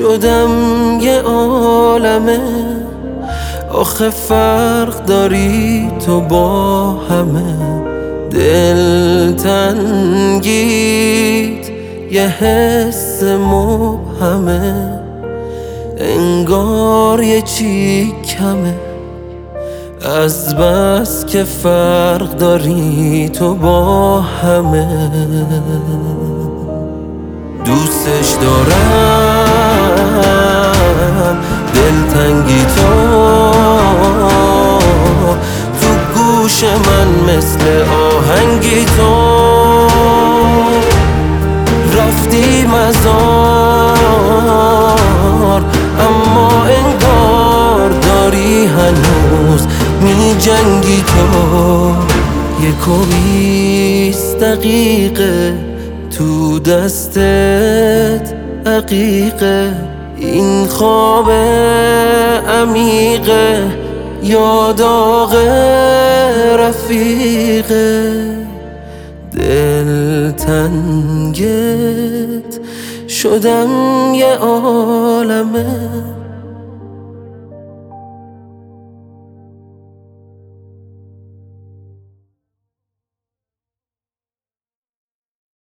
شدم یه عالمه. آخه فرق داری تو با همه. دل تنگید یه حس مبهمه انگار یه چی کمه. از بس که فرق داری تو با همه. دوستش دارم. گوش من مثل آهنگی تو رفتی مزار اما انگار داری هنوز می جنگی تو. یک و بیست دقیقه تو دستت عقیقه. این خواب عمیقه یا داغ رفیقه دل تنگت شدم یه عالمه.